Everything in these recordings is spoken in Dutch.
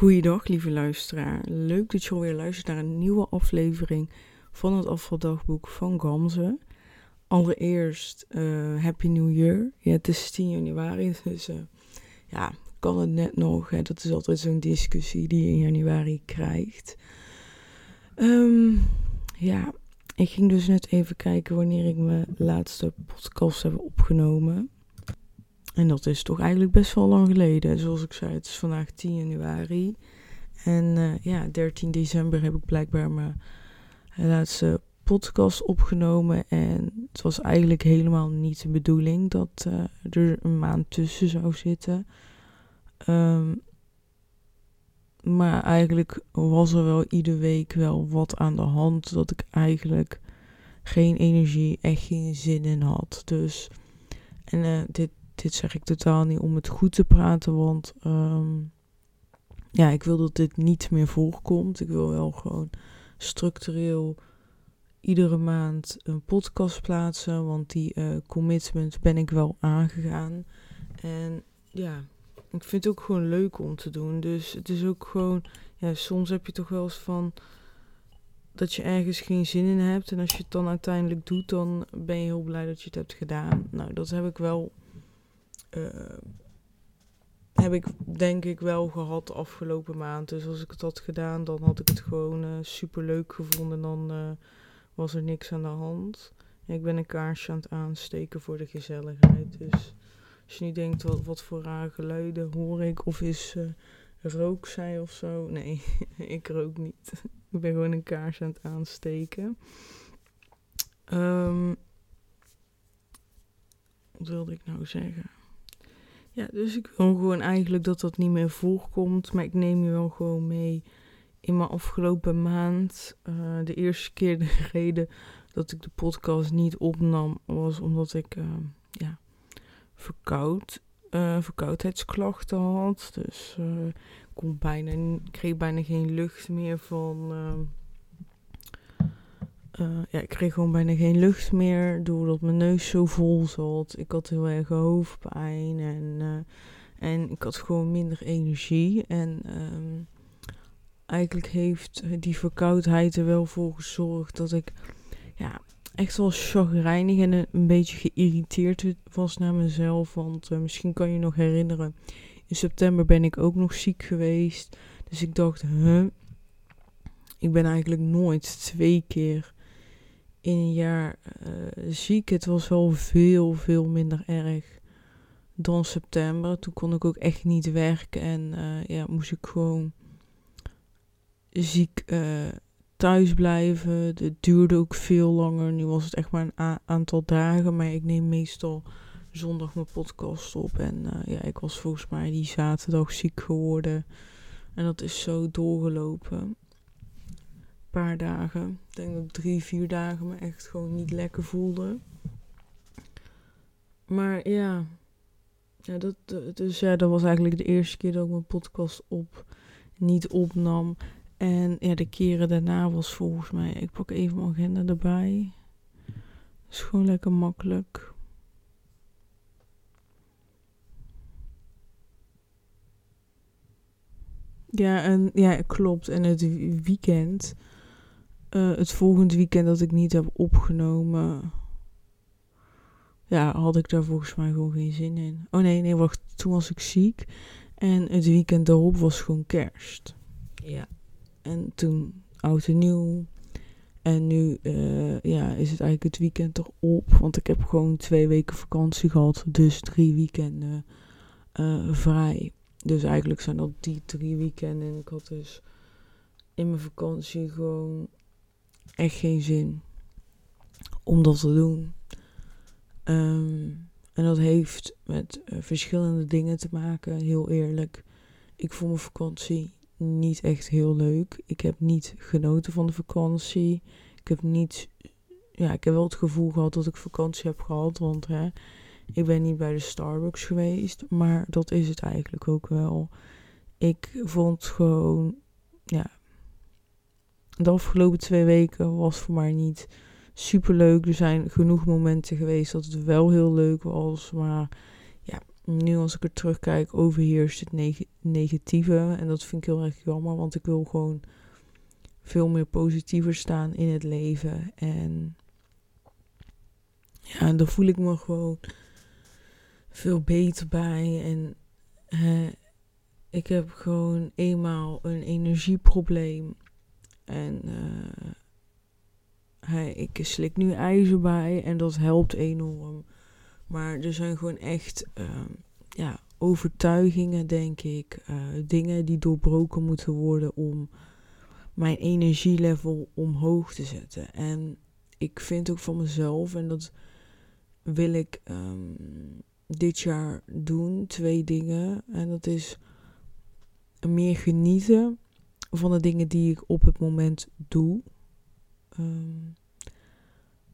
Goeiedag, lieve luisteraar. Leuk dat je alweer luistert naar een nieuwe aflevering van het afvaldagboek van Gamze. Allereerst, uh, Happy New Year. Ja, het is 10 januari, dus uh, ja, kan het net nog. Dat is altijd zo'n discussie die je in januari krijgt. Um, ja, ik ging dus net even kijken wanneer ik mijn laatste podcast heb opgenomen. En dat is toch eigenlijk best wel lang geleden. Zoals ik zei, het is vandaag 10 januari. En uh, ja, 13 december heb ik blijkbaar mijn laatste podcast opgenomen. En het was eigenlijk helemaal niet de bedoeling dat uh, er een maand tussen zou zitten. Um, maar eigenlijk was er wel iedere week wel wat aan de hand. Dat ik eigenlijk geen energie, echt geen zin in had. Dus, en uh, dit dit zeg ik totaal niet om het goed te praten, want um, ja, ik wil dat dit niet meer voorkomt. Ik wil wel gewoon structureel iedere maand een podcast plaatsen, want die uh, commitment ben ik wel aangegaan. En ja, ik vind het ook gewoon leuk om te doen. Dus het is ook gewoon, ja, soms heb je toch wel eens van dat je ergens geen zin in hebt. En als je het dan uiteindelijk doet, dan ben je heel blij dat je het hebt gedaan. Nou, dat heb ik wel uh, heb ik denk ik wel gehad de afgelopen maand. Dus als ik het had gedaan, dan had ik het gewoon uh, super leuk gevonden. Dan uh, was er niks aan de hand. Ik ben een kaarsje aan het aansteken voor de gezelligheid. Dus als je niet denkt, wat, voor rare geluiden hoor ik? Of is rook zij of zo? Nee, ik rook niet. ik ben gewoon een kaarsje aan het aansteken. Um, wat wilde ik nou zeggen? Ja, dus ik wil gewoon eigenlijk dat dat niet meer voorkomt. Maar ik neem je wel gewoon mee in mijn afgelopen maand. Uh, de eerste keer de reden dat ik de podcast niet opnam was omdat ik uh, ja, verkoud, uh, verkoudheidsklachten had. Dus ik kon bijna, kreeg bijna geen lucht meer van uh, ja, ik kreeg gewoon bijna geen lucht meer doordat mijn neus zo vol zat. Ik had heel erg hoofdpijn en, uh, en ik had gewoon minder energie. En um, eigenlijk heeft die verkoudheid er wel voor gezorgd dat ik ja, echt wel chagrijnig en een, beetje geïrriteerd was naar mezelf. Want uh, misschien kan je nog herinneren, in september ben ik ook nog ziek geweest. Dus ik dacht, huh, ik ben eigenlijk nooit twee keer in een jaar uh, ziek. Het was wel veel, veel minder erg dan september. Toen kon ik ook echt niet werken en uh, ja, moest ik gewoon ziek uh, thuis blijven. Het duurde ook veel langer. Nu was het echt maar een aantal dagen, maar ik neem meestal zondag mijn podcast op. En ja, ik was volgens mij die zaterdag ziek geworden. En dat is zo doorgelopen paar dagen. Ik denk dat drie, vier dagen me echt gewoon niet lekker voelde. Maar ja, ja, dat, dus ja, dat was eigenlijk de eerste keer dat ik mijn podcast op niet opnam. En ja, de keren daarna was volgens mij, ik pak even mijn agenda erbij. is gewoon lekker makkelijk. Ja, en ja, klopt. En het weekend uh, het volgende weekend dat ik niet heb opgenomen, ja, had ik daar volgens mij gewoon geen zin in. Oh nee, nee, wacht, toen was ik ziek. En het weekend daarop was gewoon kerst. Ja. En toen oud en nieuw. En nu uh, ja, is het eigenlijk het weekend erop. Want ik heb gewoon twee weken vakantie gehad. Dus drie weekenden uh, vrij. Dus eigenlijk zijn dat die drie weekenden. En ik had dus in mijn vakantie gewoon echt geen zin om dat te doen. Um, en dat heeft met uh, verschillende dingen te maken, heel eerlijk. Ik vond mijn vakantie niet echt heel leuk. Ik heb niet genoten van de vakantie. Ik heb niet. Ja, ik heb wel het gevoel gehad dat ik vakantie heb gehad. Want hè, ik ben niet bij de Starbucks geweest. Maar dat is het eigenlijk ook wel. Ik vond gewoon. Ja, de afgelopen twee weken was voor mij niet super leuk. Er zijn genoeg momenten geweest dat het wel heel leuk was. Maar ja, nu als ik er terugkijk, overheerst het negatieve. En dat vind ik heel erg jammer, want ik wil gewoon veel meer positiever staan in het leven. En ja, dan voel ik me gewoon veel beter bij. En ik heb gewoon eenmaal een energieprobleem. En uh, ik slik nu ijzer bij en dat helpt enorm. Maar er zijn gewoon echt uh, ja, overtuigingen, denk ik. Uh, dingen die doorbroken moeten worden om mijn energielevel omhoog te zetten. En ik vind ook van mezelf, en dat wil ik um, dit jaar doen, twee dingen. En dat is meer genieten van de dingen die ik op het moment doe. Um,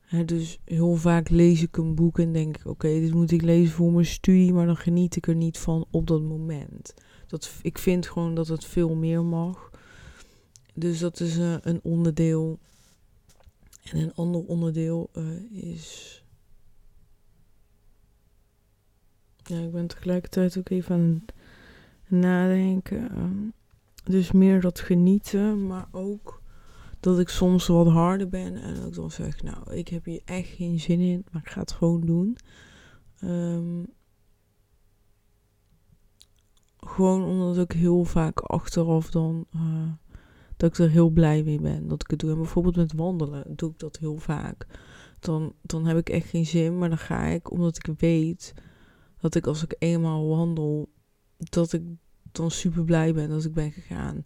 hè, dus heel vaak lees ik een boek en denk ik: oké, dit moet ik lezen voor mijn studie, maar dan geniet ik er niet van op dat moment. Dat, ik vind gewoon dat het veel meer mag. Dus dat is uh, een onderdeel. En een ander onderdeel uh, is. Ja, ik ben tegelijkertijd ook even aan het nadenken. Ehm, dus meer dat genieten, maar ook dat ik soms wat harder ben en dat ik dan zeg, nou, ik heb hier echt geen zin in, maar ik ga het gewoon doen. Um, gewoon omdat ik heel vaak achteraf dan uh, dat ik er heel blij mee ben dat ik het doe. En bijvoorbeeld met wandelen doe ik dat heel vaak. Dan, dan heb ik echt geen zin, maar dan ga ik omdat ik weet dat ik als ik eenmaal wandel, dat ik dan super blij ben dat ik ben gegaan.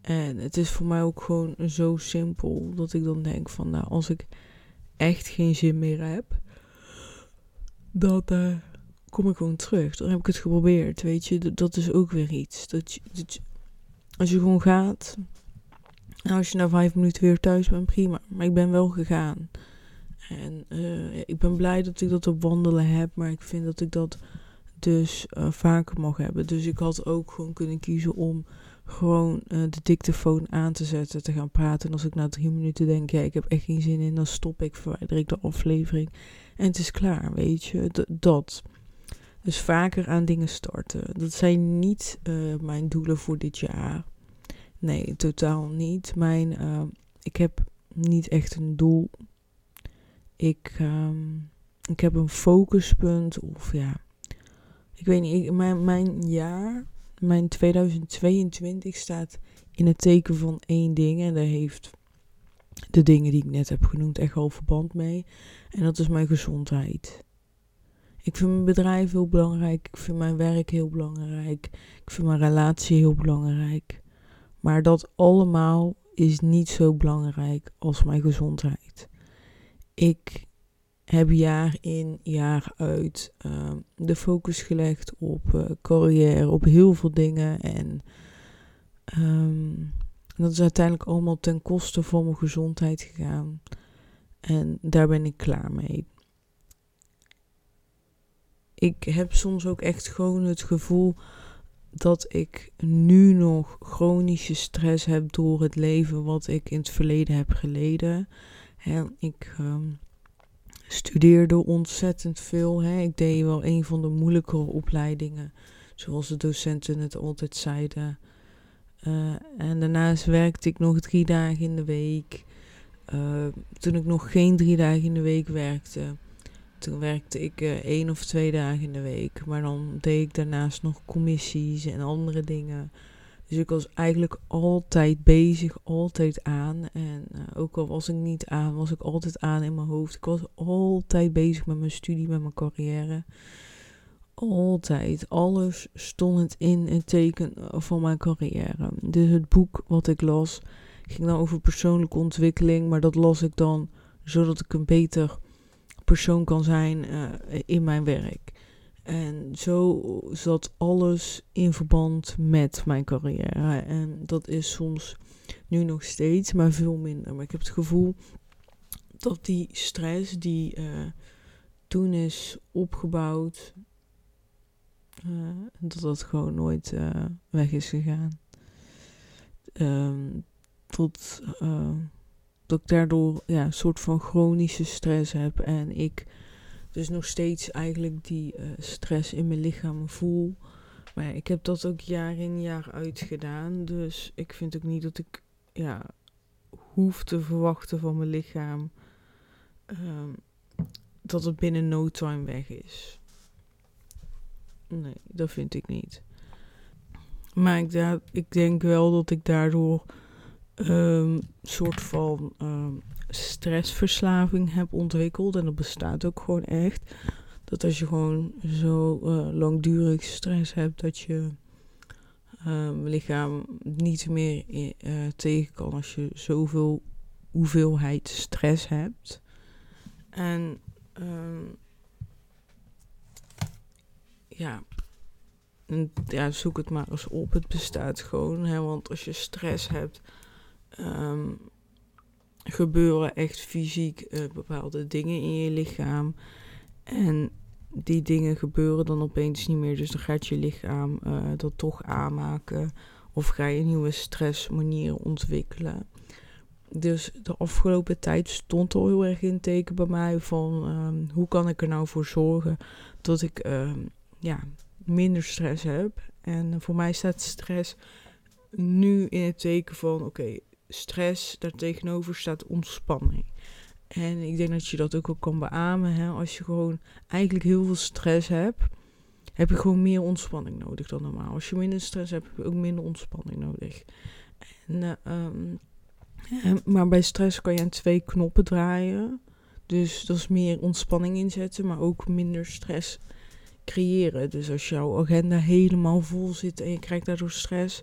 En het is voor mij ook gewoon zo simpel dat ik dan denk van nou, als ik echt geen zin meer heb, dan uh, kom ik gewoon terug. Dan heb ik het geprobeerd, weet je. Dat is ook weer iets. Dat, je, als je gewoon gaat, nou, als je na vijf minuten weer thuis bent, prima. Maar ik ben wel gegaan. En uh, ik ben blij dat ik dat op wandelen heb, maar ik vind dat ik dat dus uh, vaker mag hebben. Dus ik had ook gewoon kunnen kiezen om gewoon uh, de dictafoon aan te zetten, te gaan praten. En als ik na drie minuten denk, ja, ik heb echt geen zin in, dan stop ik, verwijder ik de aflevering. En het is klaar, weet je. Dat. Dus vaker aan dingen starten. Dat zijn niet uh, mijn doelen voor dit jaar. Nee, totaal niet. Mijn, uh, ik heb niet echt een doel. Ik, um, ik heb een focuspunt of ja, ik weet niet, mijn, mijn jaar, mijn 2022 staat in het teken van één ding. En daar heeft de dingen die ik net heb genoemd echt wel verband mee. En dat is mijn gezondheid. Ik vind mijn bedrijf heel belangrijk. Ik vind mijn werk heel belangrijk. Ik vind mijn relatie heel belangrijk. Maar dat allemaal is niet zo belangrijk als mijn gezondheid. Ik heb jaar in, jaar uit uh, de focus gelegd op uh, carrière, op heel veel dingen. En um, dat is uiteindelijk allemaal ten koste van mijn gezondheid gegaan. En daar ben ik klaar mee. Ik heb soms ook echt gewoon het gevoel dat ik nu nog chronische stress heb door het leven wat ik in het verleden heb geleden. En ik. Um, studeerde ontzettend veel. Hè. Ik deed wel een van de moeilijkere opleidingen, zoals de docenten het altijd zeiden. Uh, en daarnaast werkte ik nog drie dagen in de week. Uh, toen ik nog geen drie dagen in de week werkte, toen werkte ik uh, één of twee dagen in de week. Maar dan deed ik daarnaast nog commissies en andere dingen. Dus ik was eigenlijk altijd bezig, altijd aan. En uh, ook al was ik niet aan, was ik altijd aan in mijn hoofd. Ik was altijd bezig met mijn studie, met mijn carrière. Altijd. Alles stond in het teken van mijn carrière. Dus het boek wat ik las ging dan over persoonlijke ontwikkeling. Maar dat las ik dan zodat ik een beter persoon kan zijn uh, in mijn werk. En zo zat alles in verband met mijn carrière. En dat is soms nu nog steeds, maar veel minder. Maar ik heb het gevoel dat die stress die uh, toen is opgebouwd, uh, dat dat gewoon nooit uh, weg is gegaan. Um, tot, dat ik daardoor ja, een soort van chronische stress heb en ik dus nog steeds eigenlijk die eh, stress in mijn lichaam voel. Maar ja, ik heb dat ook jaar in jaar uit gedaan. Dus ik vind ook niet dat ik ja, hoef te verwachten van mijn lichaam ehm, dat het binnen no time weg is. Nee, dat vind ik niet. Maar ik, ik denk wel dat ik daardoor ehm, soort van um, stressverslaving heb ontwikkeld. En dat bestaat ook gewoon echt. Dat als je gewoon zo uh, langdurig stress hebt, dat je um, lichaam niet meer uh, tegen kan als je zoveel hoeveelheid stress hebt. En um, ja, ja, zoek het maar eens op. Het bestaat gewoon. Hè, want als je stress hebt, um, gebeuren echt fysiek uh, bepaalde dingen in je lichaam. En die dingen gebeuren dan opeens niet meer. Dus dan gaat je lichaam uh, dat toch aanmaken. Of ga je nieuwe stressmanieren ontwikkelen. Dus de afgelopen tijd stond al heel erg in teken bij mij van um, hoe kan ik er nou voor zorgen dat ik um, ja, minder stress heb. En voor mij staat stress nu in het teken van oké, stress daartegenover staat ontspanning. En ik denk dat je dat ook wel kan beamen. Hè? Als je gewoon eigenlijk heel veel stress hebt, heb je gewoon meer ontspanning nodig dan normaal. Als je minder stress hebt, heb je ook minder ontspanning nodig. En, uh, um, maar bij stress kan je aan twee knoppen draaien. Dus dat is meer ontspanning inzetten, maar ook minder stress creëren. Dus als jouw agenda helemaal vol zit en je krijgt daardoor stress,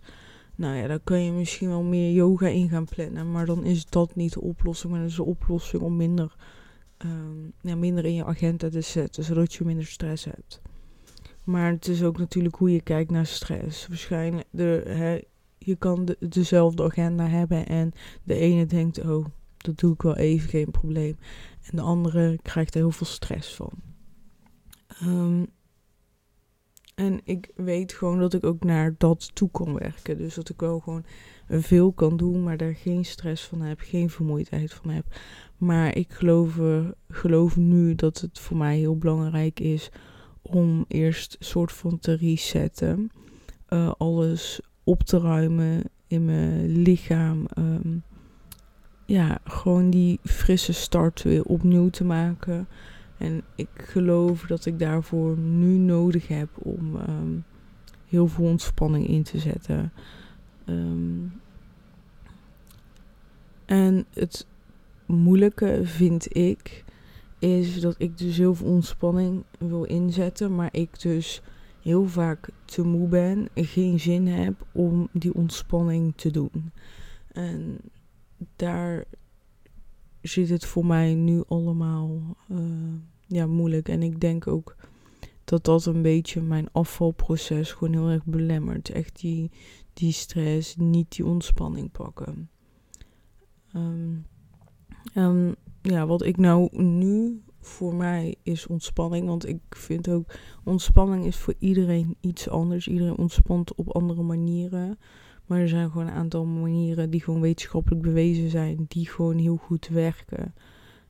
nou ja, dan kun je misschien wel meer yoga in gaan plannen. Maar dan is dat niet de oplossing. Maar dat is de oplossing om minder, um, ja, minder in je agenda te zetten. Zodat je minder stress hebt. Maar het is ook natuurlijk hoe je kijkt naar stress. Waarschijnlijk, hè, je kan de, dezelfde agenda hebben. En de ene denkt, oh, dat doe ik wel even, geen probleem. En de andere krijgt er heel veel stress van. Um, en ik weet gewoon dat ik ook naar dat toe kan werken. Dus dat ik wel gewoon veel kan doen, maar daar geen stress van heb, geen vermoeidheid van heb. Maar ik geloof, geloof nu dat het voor mij heel belangrijk is om eerst soort van te resetten. Uh, alles op te ruimen in mijn lichaam. Um, ja, gewoon die frisse start weer opnieuw te maken. En ik geloof dat ik daarvoor nu nodig heb om um, heel veel ontspanning in te zetten. Um, en het moeilijke vind ik is dat ik dus heel veel ontspanning wil inzetten, maar ik dus heel vaak te moe ben en geen zin heb om die ontspanning te doen. En daar zit het voor mij nu allemaal uh, ja, moeilijk. En ik denk ook dat dat een beetje mijn afvalproces gewoon heel erg belemmert. Echt die, die stress, niet die ontspanning pakken. Um, ja, wat ik nou nu voor mij is ontspanning. Want ik vind ook ontspanning is voor iedereen iets anders. Iedereen ontspant op andere manieren. Maar er zijn gewoon een aantal manieren die gewoon wetenschappelijk bewezen zijn, die gewoon heel goed werken.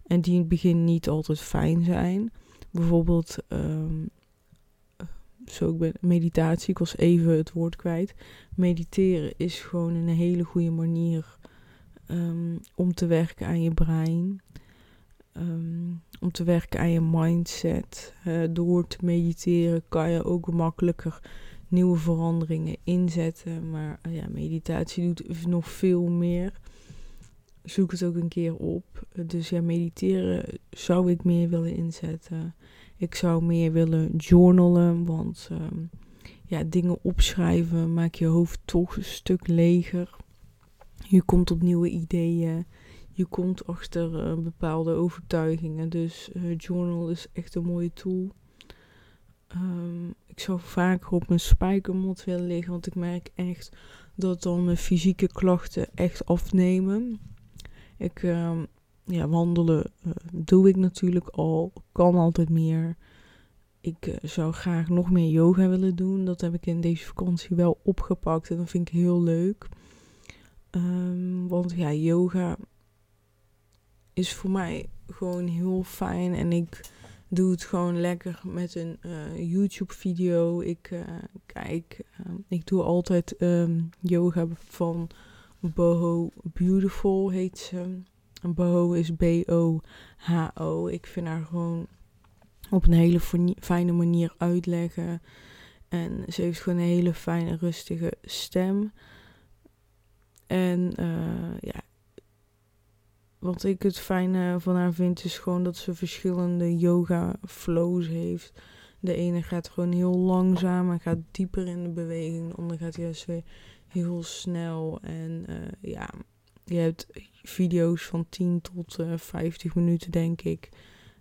En die in het begin niet altijd fijn zijn. Bijvoorbeeld, um, zo ik ben, meditatie, ik was even het woord kwijt. Mediteren is gewoon een hele goede manier um, om te werken aan je brein. Um, om te werken aan je mindset. Uh, door te mediteren kan je ook makkelijker nieuwe veranderingen inzetten. Maar uh, ja, meditatie doet nog veel meer. Zoek het ook een keer op. Dus ja, mediteren zou ik meer willen inzetten. Ik zou meer willen journalen, want um, ja, dingen opschrijven maakt je hoofd toch een stuk leger. Je komt op nieuwe ideeën. Je komt achter uh, bepaalde overtuigingen. Dus uh, journal is echt een mooie tool. Um, ik zou vaker op mijn spijkermot willen liggen, want ik merk echt dat dan mijn fysieke klachten echt afnemen. Ik, uh, ja, wandelen uh, doe ik natuurlijk al, kan altijd meer. Ik uh, zou graag nog meer yoga willen doen. Dat heb ik in deze vakantie wel opgepakt en dat vind ik heel leuk. Um, want ja, yoga is voor mij gewoon heel fijn en ik doe het gewoon lekker met een uh, YouTube-video. Ik uh, kijk, uh, ik doe altijd um, yoga van Boho Beautiful, heet ze. Boho is B-O-H-O. Ik vind haar gewoon op een hele fijne manier uitleggen. En ze heeft gewoon een hele fijne, rustige stem. En ja, wat ik het fijne van haar vind, is gewoon dat ze verschillende yoga flows heeft. De ene gaat gewoon heel langzaam en gaat dieper in de beweging. De andere gaat juist weer heel snel. En uh, ja, je hebt video's van 10 tot uh, eh, 50 minuten, denk ik.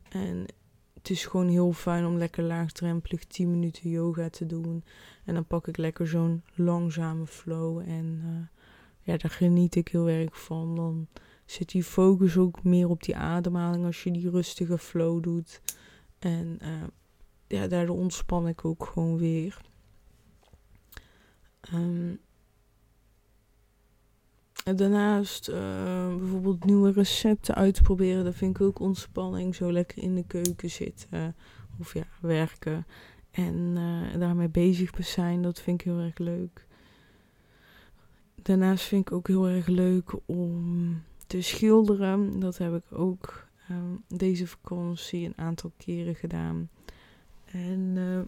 En het is gewoon heel fijn om lekker laagdrempelig 10 minuten yoga te doen. En dan pak ik lekker zo'n langzame flow. En uh, ja, daar geniet ik heel erg van. Dan zit die focus ook meer op die ademhaling als je die rustige flow doet. En uh, ja, daardoor ontspan ik ook gewoon weer. En daarnaast uh, bijvoorbeeld nieuwe recepten uitproberen. Dat vind ik ook ontspanning. Zo lekker in de keuken zitten. Of ja, werken. En uh, daarmee bezig zijn. Dat vind ik heel erg leuk. Daarnaast vind ik ook heel erg leuk om te schilderen. Dat heb ik ook um, deze vakantie een aantal keren gedaan. En uh,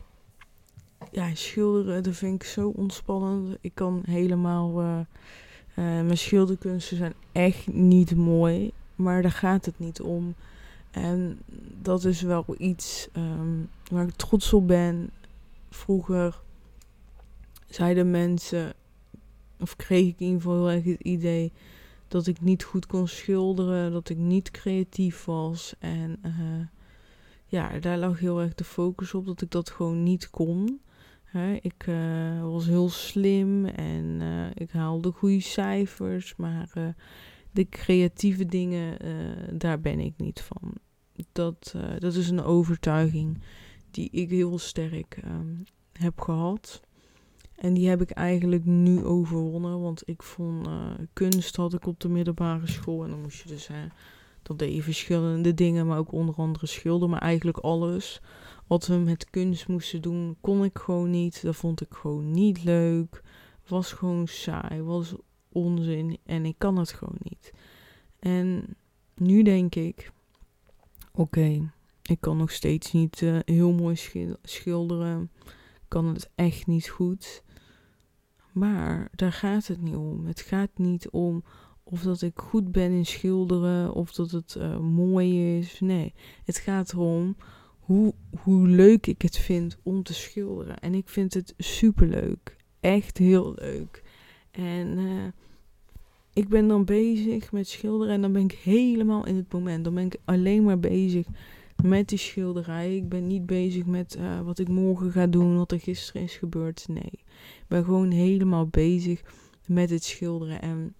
ja, schilderen, dat vind ik zo ontspannend. Ik kan helemaal. Uh, uh, mijn schilderkunsten zijn echt niet mooi, maar daar gaat het niet om. En dat is wel iets um, waar ik trots op ben. Vroeger zeiden mensen, of kreeg ik in ieder geval heel erg het idee dat ik niet goed kon schilderen, dat ik niet creatief was. En uh, ja, daar lag heel erg de focus op dat ik dat gewoon niet kon. Ik uh, was heel slim en uh, ik haalde goede cijfers, maar de creatieve dingen, daar ben ik niet van. Dat, dat is een overtuiging die ik heel sterk um, heb gehad. En die heb ik eigenlijk nu overwonnen. Want ik vond uh, kunst had ik op de middelbare school. En dan moest je dus, hè, dat deed je verschillende dingen. Maar ook onder andere schilderen. Maar eigenlijk alles wat we met kunst moesten doen, kon ik gewoon niet. Dat vond ik gewoon niet leuk. Was gewoon saai. Was onzin. En ik kan het gewoon niet. En nu denk ik, oké, ik kan nog steeds niet uh, heel mooi schilderen. Kan het echt niet goed. Maar daar gaat het niet om. Het gaat niet om of dat ik goed ben in schilderen of dat het uh, mooi is. Nee, het gaat erom hoe, hoe leuk ik het vind om te schilderen. En ik vind het super leuk. Echt heel leuk. En uh, ik ben dan bezig met schilderen en dan ben ik helemaal in het moment. Dan ben ik alleen maar bezig met die schilderij. Ik ben niet bezig met uh, wat ik morgen ga doen, wat er gisteren is gebeurd. Nee, ben gewoon helemaal bezig met het schilderen. En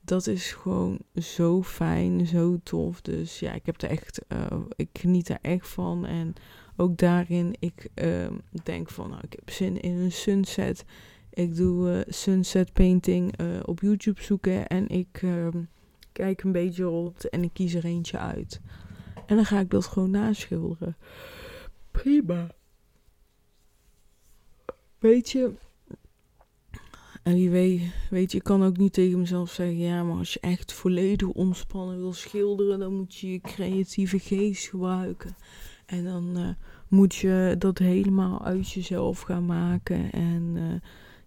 dat is gewoon zo fijn, zo tof. Dus ja, ik heb er echt, uh, ik geniet er echt van. En ook daarin, ik uh, denk van, nou, ik heb zin in een sunset. Ik doe uh, sunset painting op YouTube zoeken en ik ehm, kijk een beetje rond en ik kies er eentje uit. En dan ga ik dat gewoon naschilderen. Prima. Weet je. En wie weet, je, ik kan ook niet tegen mezelf zeggen: ja, maar als je echt volledig ontspannen wil schilderen, dan moet je je creatieve geest gebruiken. En dan uh, moet je dat helemaal uit jezelf gaan maken. En uh,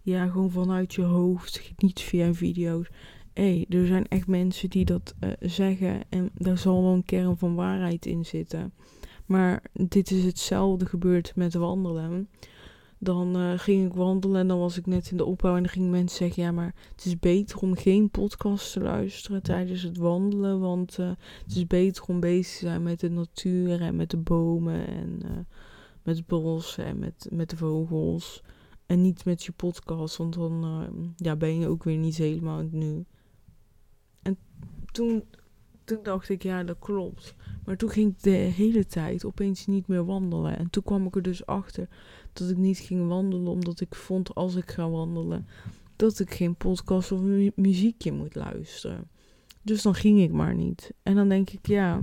ja, gewoon vanuit je hoofd, niet via video's hey, er zijn echt mensen die dat uh, zeggen en daar zal wel een kern van waarheid in zitten. Maar dit is hetzelfde gebeurd met wandelen. Dan uh, ging ik wandelen en dan was ik net in de opbouw en dan gingen mensen zeggen: Ja, maar het is beter om geen podcast te luisteren tijdens het wandelen. Want uh, het is beter om bezig te zijn met de natuur en met de bomen en met het bos en met, met de vogels. En niet met je podcast, want dan ja, ben je ook weer niet helemaal in het nu toen, toen dacht ik, ja, dat klopt. Maar toen ging ik de hele tijd opeens niet meer wandelen. En toen kwam ik er dus achter dat ik niet ging wandelen, omdat ik vond als ik ga wandelen dat ik geen podcast of muziekje moet luisteren. Dus dan ging ik maar niet. En dan denk ik, ja,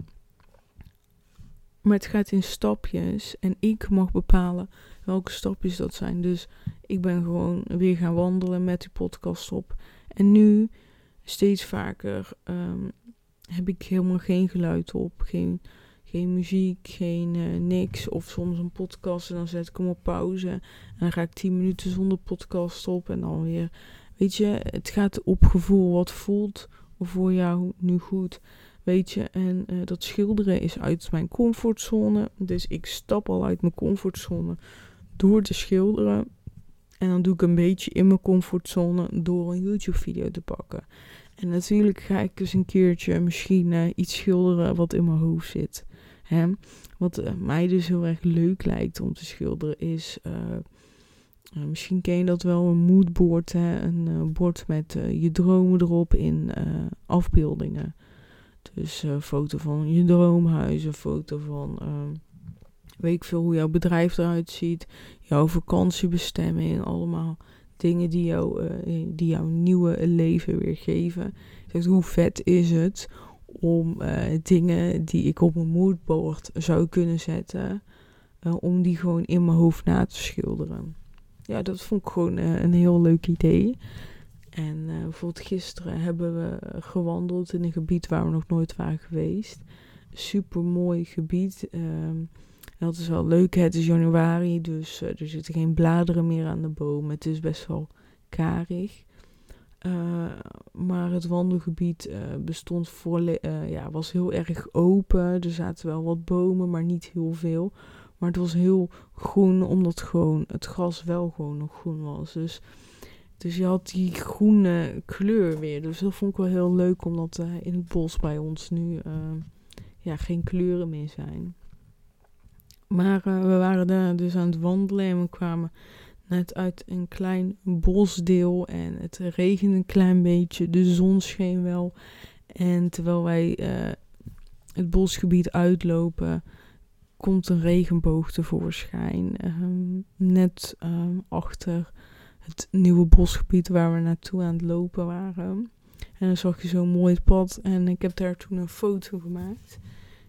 Maar het gaat in stapjes en ik mag bepalen welke stapjes dat zijn. Dus ik ben gewoon weer gaan wandelen met die podcast op. En nu steeds vaker ehm, heb ik helemaal geen geluid op, geen, geen muziek, geen uh, niks. Of soms een podcast en dan zet ik hem op pauze. En dan ga ik 10 minuten zonder podcast op en dan weer. Weet je, het gaat op gevoel. Wat voelt voor jou nu goed? Weet je, en uh, dat schilderen is uit mijn comfortzone. Dus ik stap al uit mijn comfortzone door te schilderen. En dan doe ik een beetje in mijn comfortzone door een YouTube-video te pakken. En natuurlijk ga ik dus een keertje misschien uh, iets schilderen wat in mijn hoofd zit. Wat uh, mij dus heel erg leuk lijkt om te schilderen is... Uh, misschien ken je dat wel, een moodboard. Hè? Een bord met je dromen erop in afbeeldingen. Dus een foto van je droomhuis, een foto van weet ik veel hoe jouw bedrijf eruit ziet, jouw vakantiebestemming, allemaal dingen die, jou, die jouw nieuwe leven weer geven. Zeg, hoe vet is het om uh, dingen die ik op mijn moodboard zou kunnen zetten, uh, om die gewoon in mijn hoofd na te schilderen. Ja, dat vond ik gewoon een heel leuk idee. En bijvoorbeeld gisteren hebben we gewandeld in een gebied waar we nog nooit waren geweest. Super mooi gebied. Ehm, dat is wel leuk. Het is januari, dus er zitten geen bladeren meer aan de boom. Het is best wel karig. Uh, maar het wandelgebied uh, bestond voor, ja, was heel erg open. Er zaten wel wat bomen, maar niet heel veel. Maar het was heel groen, omdat gewoon het gras wel gewoon nog groen was. Dus, dus je had die groene kleur weer. Dus dat vond ik wel heel leuk, omdat in het bos bij ons nu ja, geen kleuren meer zijn. Maar we waren daar dus aan het wandelen en we kwamen net uit een klein bosdeel en het regende een klein beetje, de zon scheen wel. En terwijl wij uh, het bosgebied uitlopen, komt een regenboog tevoorschijn. Um, net um, achter het nieuwe bosgebied waar we naartoe aan het lopen waren. En dan zag je zo'n mooi pad en ik heb daar toen een foto gemaakt.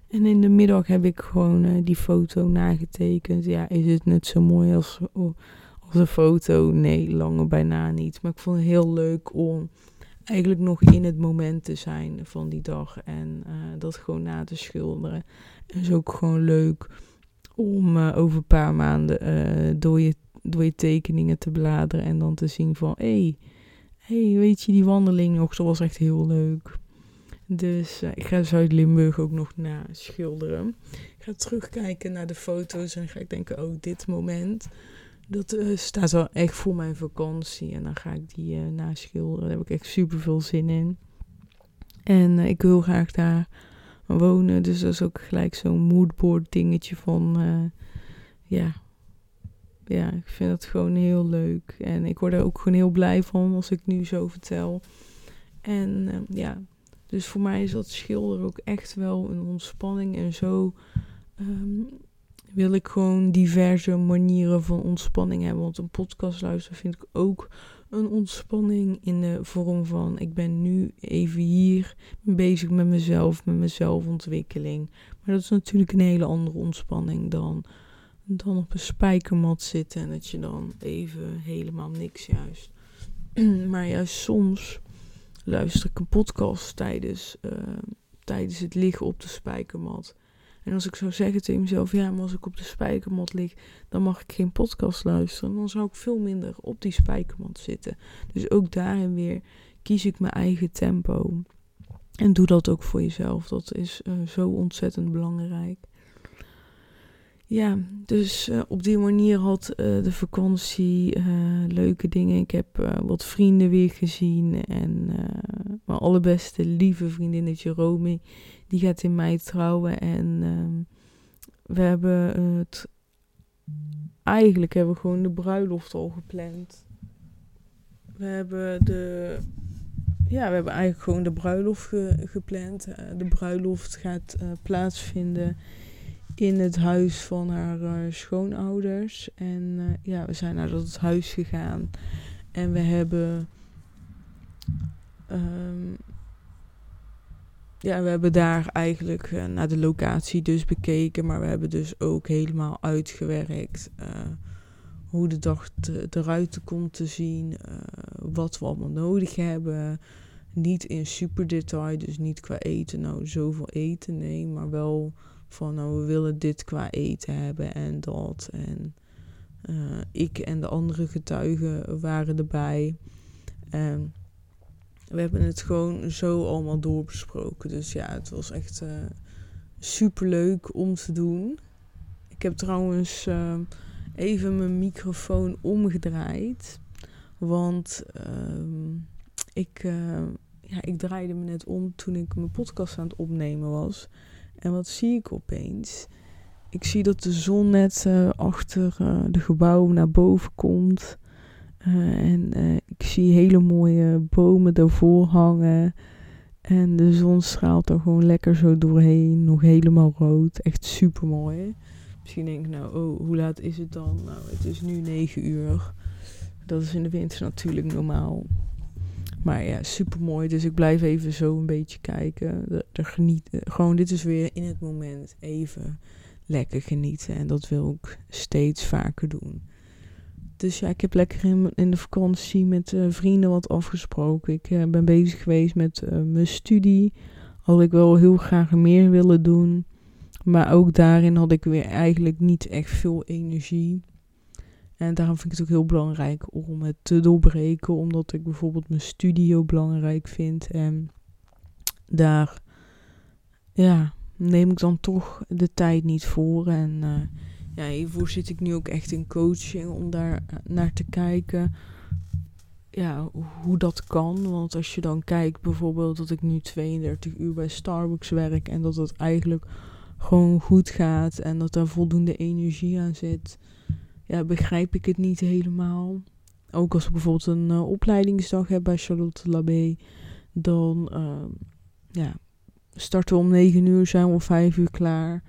En in de middag heb ik gewoon uh, die foto nagetekend. Ja, is het net zo mooi als, als een foto? Nee, lange bijna niet. Maar ik vond het heel leuk om eigenlijk nog in het moment te zijn van die dag. En uh, dat gewoon na te schilderen. En is ook gewoon leuk om uh, over een paar maanden door, je, door je tekeningen te bladeren. En dan te zien van, hé, hey, hey, weet je die wandeling nog? Dat was echt heel leuk. Dus ik ga Zuid-Limburg ook nog na schilderen. Ik ga terugkijken naar de foto's en ga ik denken, oh, dit moment, dat uh, staat wel echt voor mijn vakantie. En dan ga ik die uh, naschilderen. Daar heb ik echt super veel zin in. En ik wil graag daar wonen. Dus dat is ook gelijk zo'n moodboard dingetje van, ja, ja, ik vind het gewoon heel leuk. En ik word er ook gewoon heel blij van als ik nu zo vertel. En ja, dus voor mij is dat schilderen ook echt wel een ontspanning. En zo um, wil ik gewoon diverse manieren van ontspanning hebben. Want een podcast luisteren vind ik ook een ontspanning in de vorm van ik ben nu even hier bezig met mezelf, met mijn zelfontwikkeling. Maar dat is natuurlijk een hele andere ontspanning dan, dan op een spijkermat zitten en dat je dan even helemaal niks juist. maar juist soms luister ik een podcast tijdens, uh, tijdens het liggen op de spijkermat. En als ik zou zeggen tegen mezelf, ja, maar als ik op de spijkermat lig, dan mag ik geen podcast luisteren. Dan zou ik veel minder op die spijkermat zitten. Dus ook daarin weer kies ik mijn eigen tempo. En doe dat ook voor jezelf. Dat is uh, zo ontzettend belangrijk. Ja, dus uh, op die manier had uh, de vakantie uh, leuke dingen. Ik heb wat vrienden weer gezien. En mijn allerbeste lieve vriendinnetje Romy, die gaat in mei trouwen. En ehm, we hebben het... Eigenlijk hebben we gewoon de bruiloft al gepland. We hebben de... Ja, we hebben eigenlijk gewoon de bruiloft ge gepland. de bruiloft gaat plaatsvinden in het huis van haar uh, schoonouders. En uh, ja, we zijn naar dat huis gegaan. En we hebben. Um, ja, we hebben daar eigenlijk uh, naar de locatie dus bekeken. Maar we hebben dus ook helemaal uitgewerkt hoe de dag eruit komt te zien. wat we allemaal nodig hebben. Niet in super detail, dus niet qua eten, nou zoveel eten, nee. Maar wel van nou we willen dit qua eten hebben en dat. En ik en de andere getuigen waren erbij. En we hebben het gewoon zo allemaal doorbesproken. Dus ja, het was echt uh, super leuk om te doen. Ik heb trouwens uh, even mijn microfoon omgedraaid. Want uh, ik, ja, ik draaide me net om toen ik mijn podcast aan het opnemen was. En wat zie ik opeens? Ik zie dat de zon net achter de gebouwen naar boven komt. Uh, en ik zie hele mooie bomen daarvoor hangen. En de zon straalt er gewoon lekker zo doorheen. Nog helemaal rood. Echt super mooi. Misschien denk ik nou, oh, hoe laat is het dan? Nou, het is nu 9 uur. Dat is in de winter natuurlijk normaal. Maar ja, super mooi. Dus ik blijf even zo een beetje kijken. Er genieten. Gewoon, dit is weer in het moment even lekker genieten. En dat wil ik steeds vaker doen. Dus ja, ik heb lekker in, de vakantie met uh, vrienden wat afgesproken. Ik uh, ben bezig geweest met mijn studie. Had ik wel heel graag meer willen doen. Maar ook daarin had ik weer eigenlijk niet echt veel energie. En daarom vind ik het ook heel belangrijk om het te doorbreken. Omdat ik bijvoorbeeld mijn studie heel belangrijk vind. En daar ja, neem ik dan toch de tijd niet voor. En ja, hiervoor zit ik nu ook echt in coaching om daar eh, naar te kijken. Ja, hoe dat kan. Want als je dan kijkt bijvoorbeeld dat ik nu 32 uur bij Starbucks werk en dat het eigenlijk gewoon goed gaat en dat daar voldoende energie aan zit, ja, begrijp ik het niet helemaal. Ook als ik bijvoorbeeld een uh, opleidingsdag heb bij Charlotte Labé, dan uh, ja, starten we om 9 uur, zijn we om 5 uur klaar.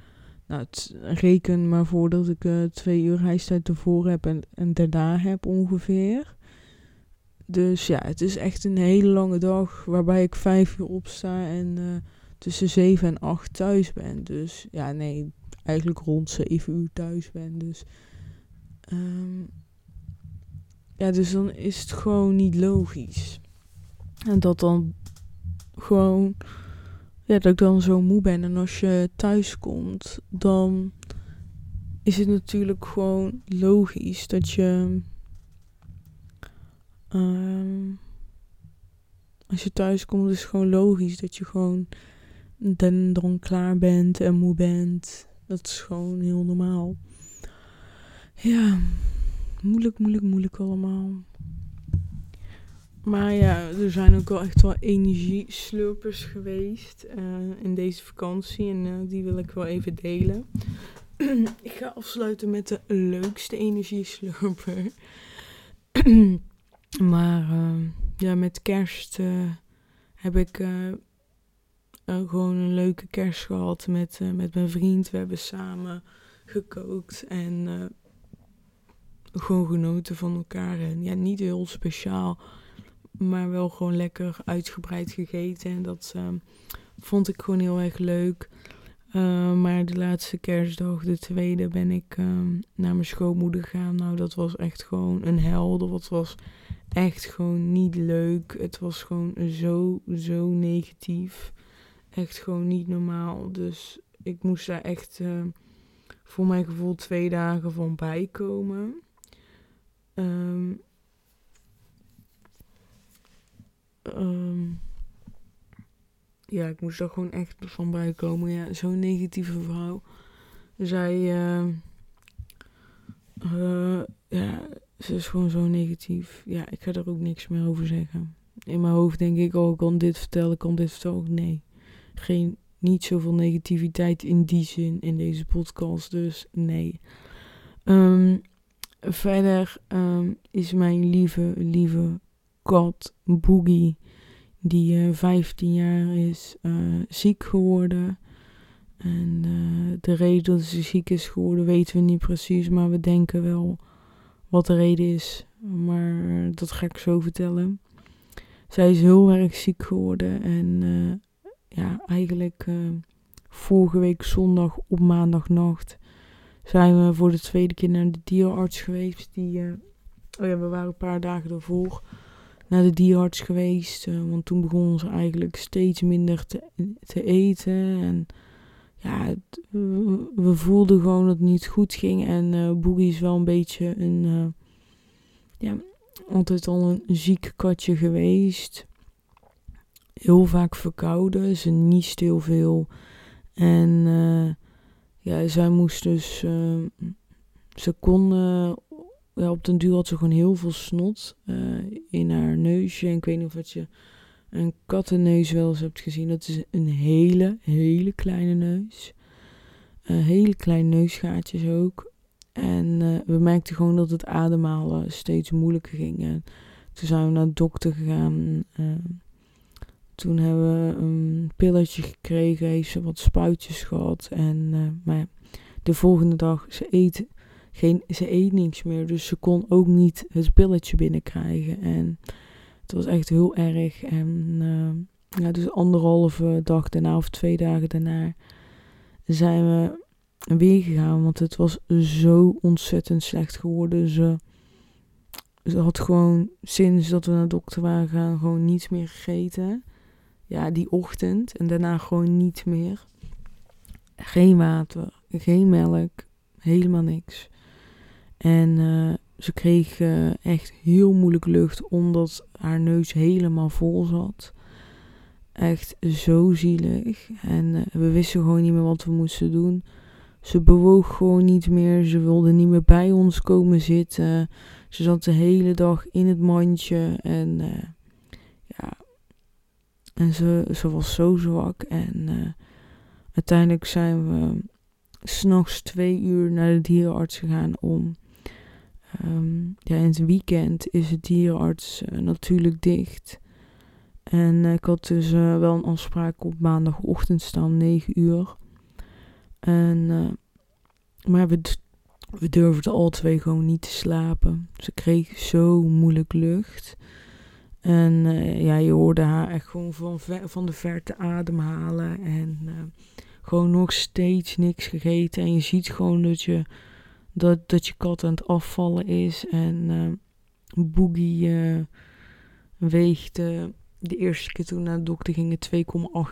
Nou, het, reken maar voor dat ik uh, twee uur reistijd ervoor heb en, en daarna heb ongeveer. Dus ja, het is echt een hele lange dag waarbij ik vijf uur opsta en uh, tussen zeven en acht thuis ben. Dus ja, nee, eigenlijk rond zeven uur thuis ben. Dus um, ja, dus dan is het gewoon niet logisch. En dat dan gewoon ja, dat ik dan zo moe ben. En als je thuis komt, dan is het natuurlijk gewoon logisch dat je. Um, als je thuis komt, is het gewoon logisch dat je gewoon dan, dan klaar bent en moe bent. Dat is gewoon heel normaal. Ja, moeilijk, moeilijk, moeilijk allemaal. Maar ja, er zijn ook wel echt wel energieslurpers geweest uh, in deze vakantie. En uh, die wil ik wel even delen. ik ga afsluiten met de leukste energieslurper. maar uh, ja, met kerst heb ik gewoon een leuke kerst gehad met, met mijn vriend. We hebben samen gekookt en gewoon genoten van elkaar. En ja, niet heel speciaal maar wel gewoon lekker uitgebreid gegeten. En dat uh, vond ik gewoon heel erg leuk. Uh, maar de laatste kerstdag, de tweede, ben ik uh, naar mijn schoonmoeder gegaan. Nou, dat was echt gewoon een hel. Dat was echt gewoon niet leuk. Het was gewoon zo, zo negatief. Echt gewoon niet normaal. Dus ik moest daar echt ehm, voor mijn gevoel twee dagen van bijkomen. Um, ja, ik moest er gewoon echt van bijkomen. Ja, zo'n negatieve vrouw. Zij, uh, ja, ze is gewoon zo negatief. Ja, ik ga er ook niks meer over zeggen. In mijn hoofd denk ik, oh, ik kan dit vertellen, ik kan dit vertellen. Nee, geen, niet zoveel negativiteit in die zin in deze podcast. Dus nee. Um, verder um, is mijn lieve, lieve kat Boogie, die uh, eh, 15 jaar is, uh, ziek geworden. En uh, de reden dat ze ziek is geworden weten we niet precies, maar we denken wel wat de reden is. Maar dat ga ik zo vertellen. Zij is heel erg ziek geworden en ja, eigenlijk vorige week zondag op maandagnacht zijn we voor de tweede keer naar de dierenarts geweest. Die, oh ja, we waren een paar dagen daarvoor naar de dierenarts geweest. want toen begonnen ze eigenlijk steeds minder te, te eten. En ja, we voelden gewoon dat het niet goed ging. En uh, Boogie is wel een beetje een, ja, altijd al een ziek katje geweest. Heel vaak verkouden, ze niest heel veel. En ja, zij moest dus, ze kon, ja, op den duur had ze gewoon heel veel snot in haar neusje. En ik weet niet of je een kattenneus wel eens hebt gezien. Dat is een hele, hele kleine neus. Uh, hele kleine neusgaatjes ook. En we merkten gewoon dat het ademhalen steeds moeilijker ging. En toen zijn we naar de dokter gegaan. Toen hebben we een pilletje gekregen. Heeft ze wat spuitjes gehad. En, maar ja, de volgende dag, ze eet, geen, ze eet niks meer. Dus ze kon ook niet het pilletje binnenkrijgen. En het was echt heel erg. En uh, ja, dus anderhalve dag daarna of twee dagen daarna zijn we weer gegaan. Want het was zo ontzettend slecht geworden. Ze, ze had gewoon sinds dat we naar de dokter waren gaan gewoon niets meer gegeten. Ja, die ochtend. En daarna gewoon niet meer. Geen water, geen melk, helemaal niks. En uh, ze kreeg uh, echt heel moeilijk lucht omdat haar neus helemaal vol zat. Echt zo zielig. En uh, we wisten gewoon niet meer wat we moesten doen. Ze bewoog gewoon niet meer. Ze wilde niet meer bij ons komen zitten. Ze zat de hele dag in het mandje. En. En ze, was zo zwak. En uiteindelijk zijn we s'nachts twee uur naar de dierenarts gegaan om Um, ja, in het weekend is het dierenarts uh, natuurlijk dicht. En ik had dus uh, wel een afspraak op maandagochtend staan, 9 uur. En, maar we, we durfden al twee gewoon niet te slapen. Ze kreeg zo moeilijk lucht. En ja, je hoorde haar echt gewoon van, van de verte ademhalen. En gewoon nog steeds niks gegeten. En je ziet gewoon dat je dat, dat je kat aan het afvallen is. En uh, Boogie weegt de eerste keer toen naar de dokter gingen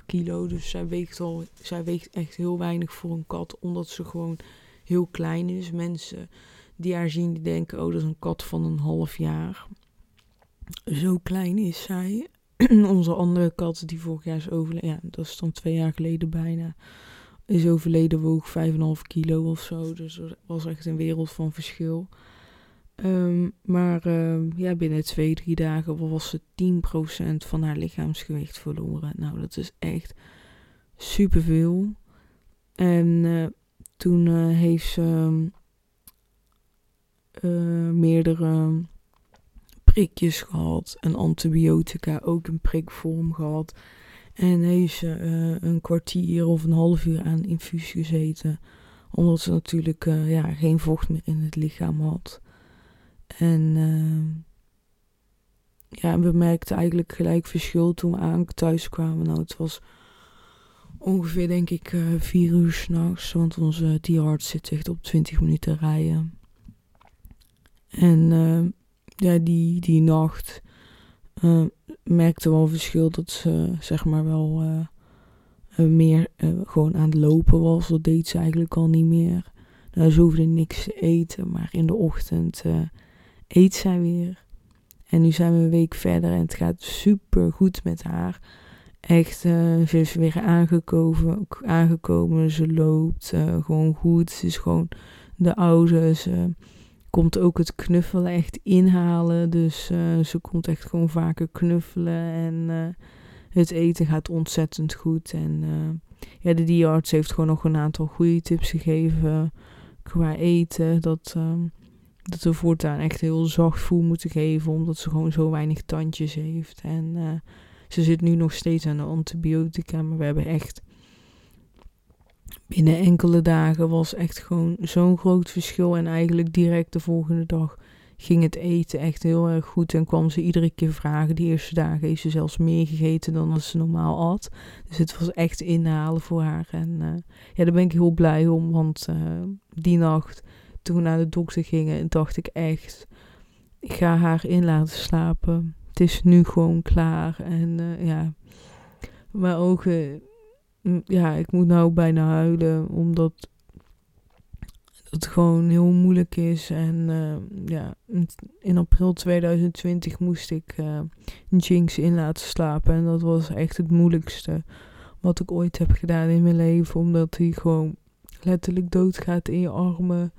2,8 kilo. Dus zij weegt, al, zij weegt echt heel weinig voor een kat, omdat ze gewoon heel klein is. Mensen die haar zien, die denken, oh dat is een kat van een half jaar. Zo klein is zij. Onze andere kat die vorig jaar is overleden, ja, dat is dan twee jaar geleden bijna is overleden, woog 5,5 kilo of zo. Dus dat was echt een wereld van verschil. Um, maar uh, ja, binnen twee, drie dagen was ze 10% van haar lichaamsgewicht verloren. Nou, dat is echt superveel. En uh, toen uh, heeft ze uh, meerdere prikjes gehad. En antibiotica ook in prikvorm gehad. En heeft ze uh, een kwartier of een half uur aan infusie gezeten. Omdat ze natuurlijk uh, ja, geen vocht meer in het lichaam had. En uh, ja, we merkten eigenlijk gelijk verschil toen we aan thuis kwamen. Nou, het was ongeveer denk ik vier uur s'nachts. Want onze dierarts zit echt op 20 minuten rijden. En ja, die, die nacht uh, merkte wel verschil dat ze zeg maar wel uh, meer gewoon aan het lopen was. Dat deed ze eigenlijk al niet meer. Nou, ze hoefde niks te eten, maar in de ochtend eet zij weer. En nu zijn we een week verder en het gaat super goed met haar. Echt, ze is weer aangekomen, aangekomen ze loopt gewoon goed. Ze is gewoon de oude, ze komt ook het knuffelen echt inhalen. Dus uh, ze komt echt gewoon vaker knuffelen. En uh, het eten gaat ontzettend goed. En uh, ja, de dierenarts heeft gewoon nog een aantal goede tips gegeven qua eten. Dat, dat we voortaan echt heel zacht voer moeten geven. Omdat ze gewoon zo weinig tandjes heeft. En ze zit nu nog steeds aan de antibiotica. Maar we hebben echt binnen enkele dagen was echt gewoon zo'n groot verschil. En eigenlijk direct de volgende dag ging het eten echt heel erg goed en kwam ze iedere keer vragen. De eerste dagen heeft ze zelfs meer gegeten dan als ze normaal at. Dus het was echt inhalen voor haar. En uh, ja, daar ben ik heel blij om, want uh, die nacht toen we naar de dokter gingen, dacht ik echt, ik ga haar in laten slapen. Het is nu gewoon klaar en uh, ja, mijn ogen, ja, ik moet nou bijna huilen, omdat het gewoon heel moeilijk is. En uh, ja, in april 2020 moest ik uh, Jinx in laten slapen. En dat was echt het moeilijkste wat ik ooit heb gedaan in mijn leven. Omdat hij gewoon letterlijk doodgaat in je armen.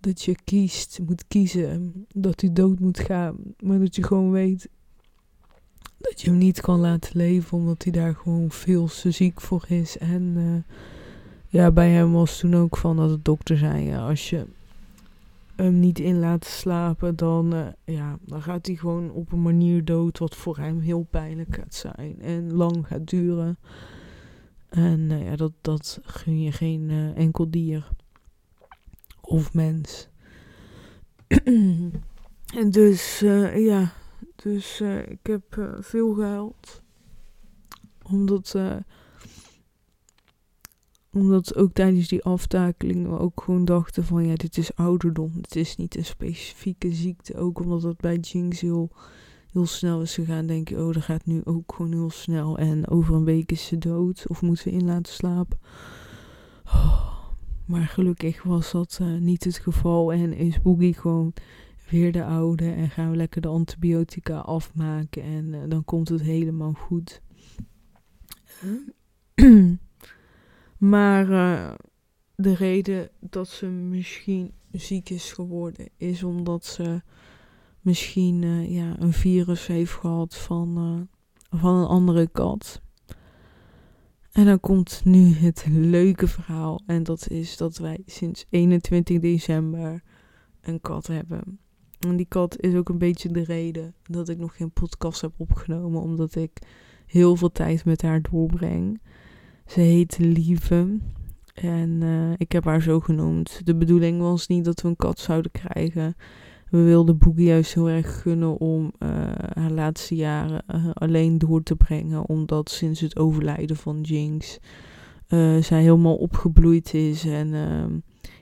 Dat je kiest, moet kiezen dat hij dood moet gaan. Maar dat je gewoon weet dat je hem niet kan laten leven. Omdat hij daar gewoon veel te ziek voor is. En... Uh, ja, bij hem was toen ook van dat de dokter zei: als je hem niet in laat slapen, dan, uh, ja, dan gaat hij gewoon op een manier dood wat voor hem heel pijnlijk gaat zijn en lang gaat duren. En uh, ja, dat, dat gun je geen enkel dier of mens. en dus, ja, dus ik heb veel gehuild. Omdat omdat ook tijdens die aftakeling we ook gewoon dachten van ja, dit is ouderdom. Het is niet een specifieke ziekte. Ook omdat dat bij Jinx heel, heel snel is gegaan. Denk je, oh, dat gaat nu ook gewoon heel snel. En over een week is ze dood. Of moeten we in laten slapen. Oh, maar gelukkig was dat uh, niet het geval. En is Boogie gewoon weer de oude. En gaan we lekker de antibiotica afmaken. En uh, dan komt het helemaal goed. Maar uh, de reden dat ze misschien ziek is geworden is omdat ze misschien uh, ja, een virus heeft gehad van, van een andere kat. En dan komt nu het leuke verhaal. En dat is dat wij sinds 21 december een kat hebben. En die kat is ook een beetje de reden dat ik nog geen podcast heb opgenomen. Omdat ik heel veel tijd met haar doorbreng. Ze heet Lieve. En uh, ik heb haar zo genoemd. De bedoeling was niet dat we een kat zouden krijgen. We wilden Boogie juist heel erg gunnen om uh, haar laatste jaren uh, alleen door te brengen. Omdat sinds het overlijden van Jinx zij helemaal opgebloeid is. En ehm,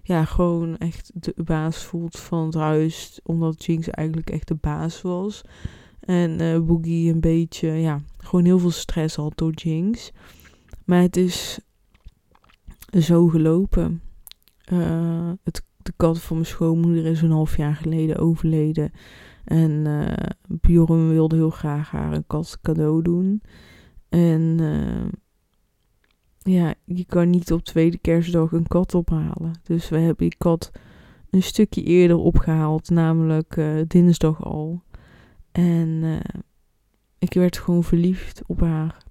ja, gewoon echt de baas voelt van het huis. Omdat Jinx eigenlijk echt de baas was. En Boogie een beetje, ja, gewoon heel veel stress had door Jinx. Maar het is zo gelopen. Uh, het, de kat van mijn schoonmoeder is een half jaar geleden overleden. En uh, Bjorn wilde heel graag haar een kat cadeau doen. En ja, je kan niet op tweede kerstdag een kat ophalen. Dus we hebben die kat een stukje eerder opgehaald, namelijk dinsdag al. En ik werd gewoon verliefd op haar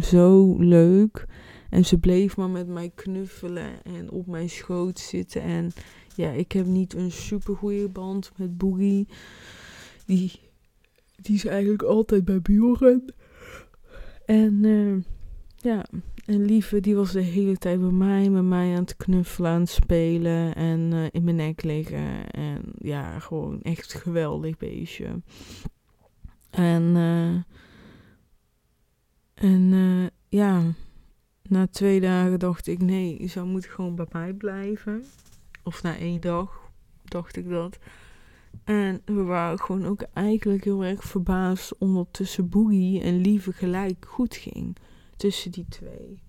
zo leuk. En ze bleef maar met mij knuffelen en op mijn schoot zitten. En ja, ik heb niet een super goede band met Boogie. Die, die is eigenlijk altijd bij Bjorn. En uh, ja, en Lieve die was de hele tijd bij mij, met mij aan het knuffelen, aan spelen en uh, in mijn nek liggen. En ja, gewoon echt geweldig beestje. En uh, en uh, ja, na twee dagen dacht ik, nee, je zou moeten gewoon bij mij blijven. Of na één dag dacht ik dat. En we waren gewoon ook eigenlijk heel erg verbaasd omdat Boogie en Lieve gelijk goed ging. Tussen die twee.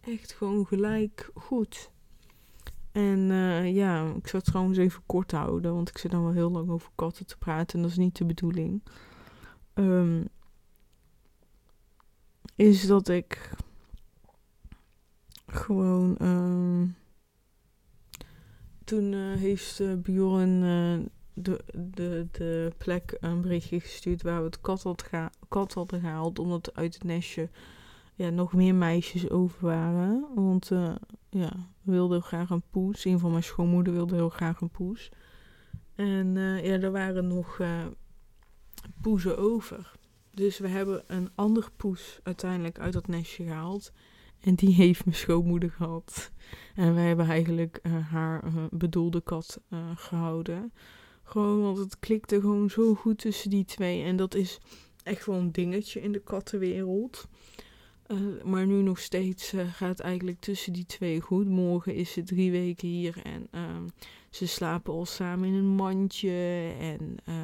Echt gewoon gelijk goed. En uh, ja, ik zal het trouwens even kort houden, want ik zit dan wel heel lang over katten te praten en dat is niet de bedoeling. Um, is dat ik gewoon. Uh, toen uh, heeft uh, Bjorn de, de, de plek een berichtje gestuurd waar we het kat, had kat hadden gehaald. Omdat uit het nestje ja, nog meer meisjes over waren. Want ja, we wilden graag een poes. Een van mijn schoonmoeder wilde heel graag een poes. En ja, er waren nog poezen over. Dus we hebben een andere poes uiteindelijk uit dat nestje gehaald. En die heeft mijn schoonmoeder gehad. En wij hebben eigenlijk uh, haar uh, bedoelde kat uh, gehouden. Gewoon, want het klikte gewoon zo goed tussen die twee. En dat is echt wel een dingetje in de kattenwereld. Uh, maar nu nog steeds uh, gaat eigenlijk tussen die twee goed. Morgen is ze drie weken hier en uh, ze slapen al samen in een mandje. En uh,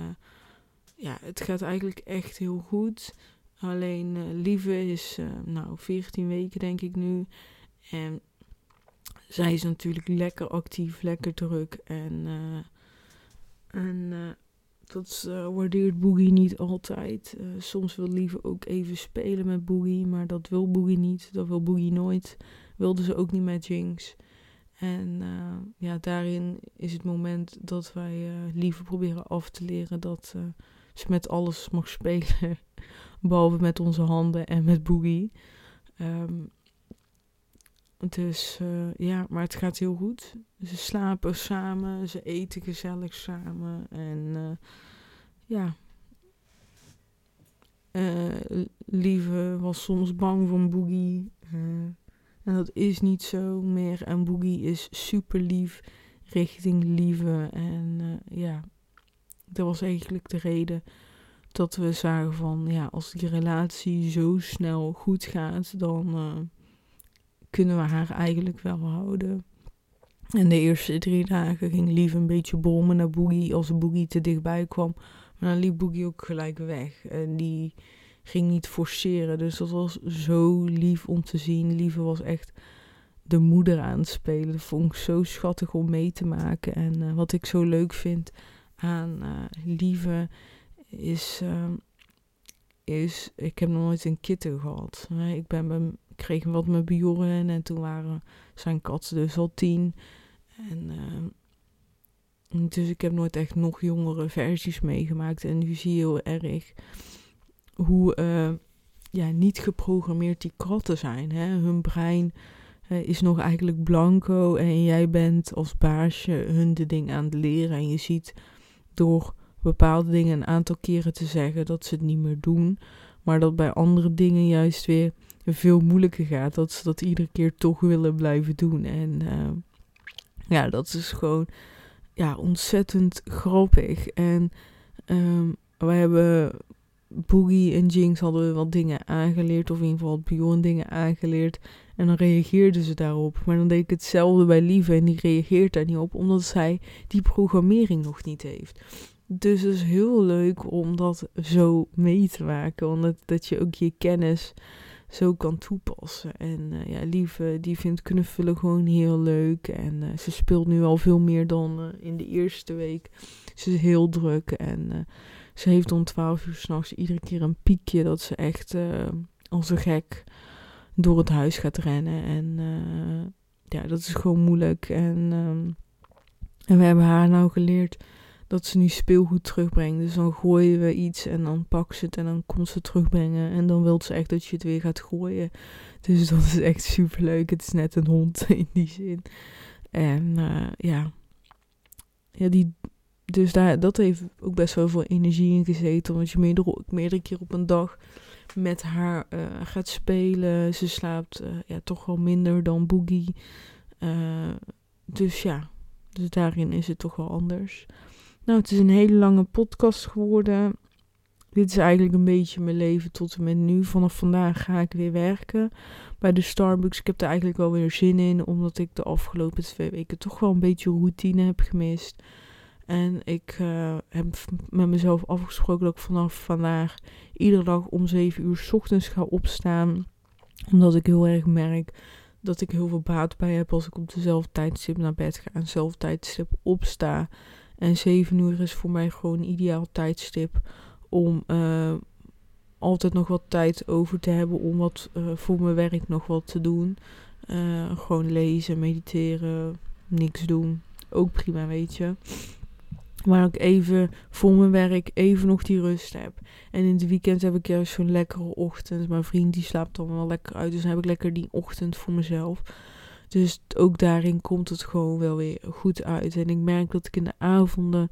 ja, het gaat eigenlijk echt heel goed. Alleen Lieve is nou 14 weken denk ik nu. En zij is natuurlijk lekker actief, lekker druk. En, en dat uh, waardeert Boogie niet altijd. Uh, soms wil Lieve ook even spelen met Boogie, maar dat wil Boogie niet. Dat wil Boogie nooit. Wilde ze ook niet met Jinx. En uh, ja, daarin is het moment dat wij Lieve proberen af te leren dat ze met alles mag spelen. Behalve met onze handen en met Boogie. Um, dus ja, maar het gaat heel goed. Ze slapen samen, ze eten gezellig samen. En uh, ja. Uh, Lieve was soms bang voor Boogie. Uh, en dat is niet zo meer. En Boogie is super lief richting Lieve. En ja, dat was eigenlijk de reden dat we zagen van ja, als die relatie zo snel goed gaat, dan kunnen we haar eigenlijk wel houden. En de eerste drie dagen ging Lief een beetje bommen naar Boogie als Boogie te dichtbij kwam. Maar dan liep Boogie ook gelijk weg. En die ging niet forceren. Dus dat was zo lief om te zien. Lieve was echt de moeder aan het spelen. Dat vond ik zo schattig om mee te maken. En uh, wat ik zo leuk vind aan uh, Lieve is, uh, is... Ik heb nog nooit een kitten gehad. Ik ben kreeg wat met Bjorn en toen waren zijn katten dus al tien. En uh, dus ik heb nooit echt nog jongere versies meegemaakt. En nu zie je heel erg hoe uh, ja, niet geprogrammeerd die katten zijn. Hè? Hun brein uh, is nog eigenlijk blanco en jij bent als baasje hun de ding aan het leren. En je ziet door bepaalde dingen een aantal keren te zeggen dat ze het niet meer doen. Maar dat bij andere dingen juist weer veel moeilijker gaat. Dat ze dat iedere keer toch willen blijven doen. En uh, ja, dat is gewoon ja, ontzettend grappig. En wij hebben Boogie en Jinx hadden we wat dingen aangeleerd. Of in ieder geval Bjorn dingen aangeleerd. En dan reageerden ze daarop. Maar dan deed ik hetzelfde bij Lieve. En die reageert daar niet op. Omdat zij die programmering nog niet heeft. Dus het is heel leuk om dat zo mee te maken. Omdat dat je ook je kennis zo kan toepassen. En uh, ja, Lieve, die vindt knuffelen gewoon heel leuk. En uh, ze speelt nu al veel meer dan uh, in de eerste week. Ze is heel druk en ze heeft om 12 uur s'nachts iedere keer een piekje dat ze echt als een gek door het huis gaat rennen. En ja, dat is gewoon moeilijk. En, um, en we hebben haar nou geleerd dat ze nu speelgoed terugbrengt. Dus dan gooien we iets en dan pakt ze het en dan komt ze terugbrengen. En dan wil ze echt dat je het weer gaat gooien. Dus dat is echt super leuk. Het is net een hond in die zin. En uh, ja. Ja, die, dus daar, dat heeft ook best wel veel energie in gezeten. Want je meerdere, meerdere keer op een dag met haar uh, gaat spelen. Ze slaapt uh, ja, toch wel minder dan Boogie. dus ja, dus daarin is het toch wel anders. Nou, het is een hele lange podcast geworden. Dit is eigenlijk een beetje mijn leven tot en met nu. Vanaf vandaag ga ik weer werken bij de Starbucks. Ik heb er eigenlijk wel weer zin in, omdat ik de afgelopen twee weken toch wel een beetje routine heb gemist. En ik uh, heb met mezelf afgesproken dat ik vanaf vandaag iedere dag om 7 uur s ochtends ga opstaan. Omdat ik heel erg merk dat ik heel veel baat bij heb als ik op dezelfde tijdstip naar bed ga en dezelfde tijdstip opsta. En 7 uur is voor mij gewoon een ideaal tijdstip om uh, altijd nog wat tijd over te hebben om wat uh, voor mijn werk nog wat te doen. Uh, gewoon lezen, mediteren, niks doen. Ook prima, weet je. Maar ik even voor mijn werk even nog die rust heb. En in het weekend heb ik juist zo'n lekkere ochtend. Mijn vriend die slaapt dan wel lekker uit. Dus dan heb ik lekker die ochtend voor mezelf. Dus ook daarin komt het gewoon wel weer goed uit. En ik merk dat ik in de avonden.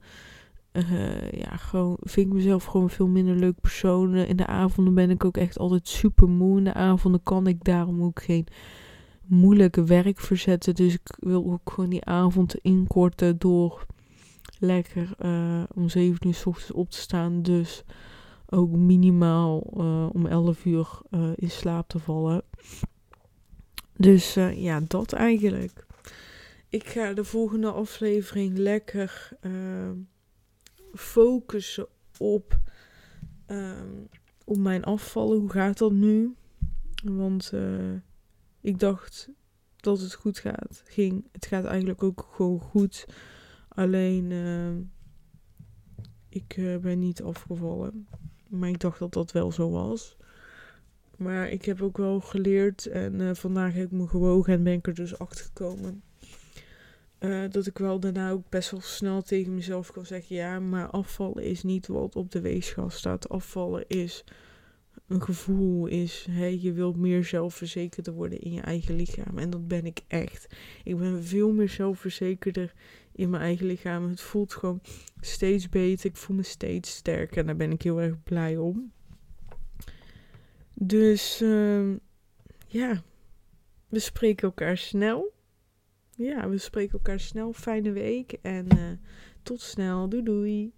Uh, ja, gewoon vind ik mezelf gewoon veel minder leuk persoon. In de avonden ben ik ook echt altijd super moe. In de avonden kan ik daarom ook geen moeilijke werk verzetten. Dus ik wil ook gewoon die avond inkorten door lekker uh, om 7 uur s ochtends op te staan. Dus ook minimaal uh, om 11 uur in slaap te vallen. Dus ja, dat eigenlijk. Ik ga de volgende aflevering lekker focussen op, op mijn afvallen. Hoe gaat dat nu? Want ik dacht dat het goed gaat. Ging. Het gaat eigenlijk ook gewoon goed. Alleen uh, ik uh, ben niet afgevallen. Maar ik dacht dat dat wel zo was. Maar ik heb ook wel geleerd en uh, vandaag heb ik me gewogen en ben ik er dus achter gekomen. dat ik wel daarna ook best wel snel tegen mezelf kan zeggen: ja, maar afvallen is niet wat op de weegschaal staat. Afvallen is een gevoel is. Hè, je wilt meer zelfverzekerder worden in je eigen lichaam. En dat ben ik echt. Ik ben veel meer zelfverzekerder in mijn eigen lichaam. Het voelt gewoon steeds beter. Ik voel me steeds sterker. En daar ben ik heel erg blij om. Dus uh, ja, we spreken elkaar snel. Ja, we spreken elkaar snel. Fijne week en uh, tot snel. Doei doei.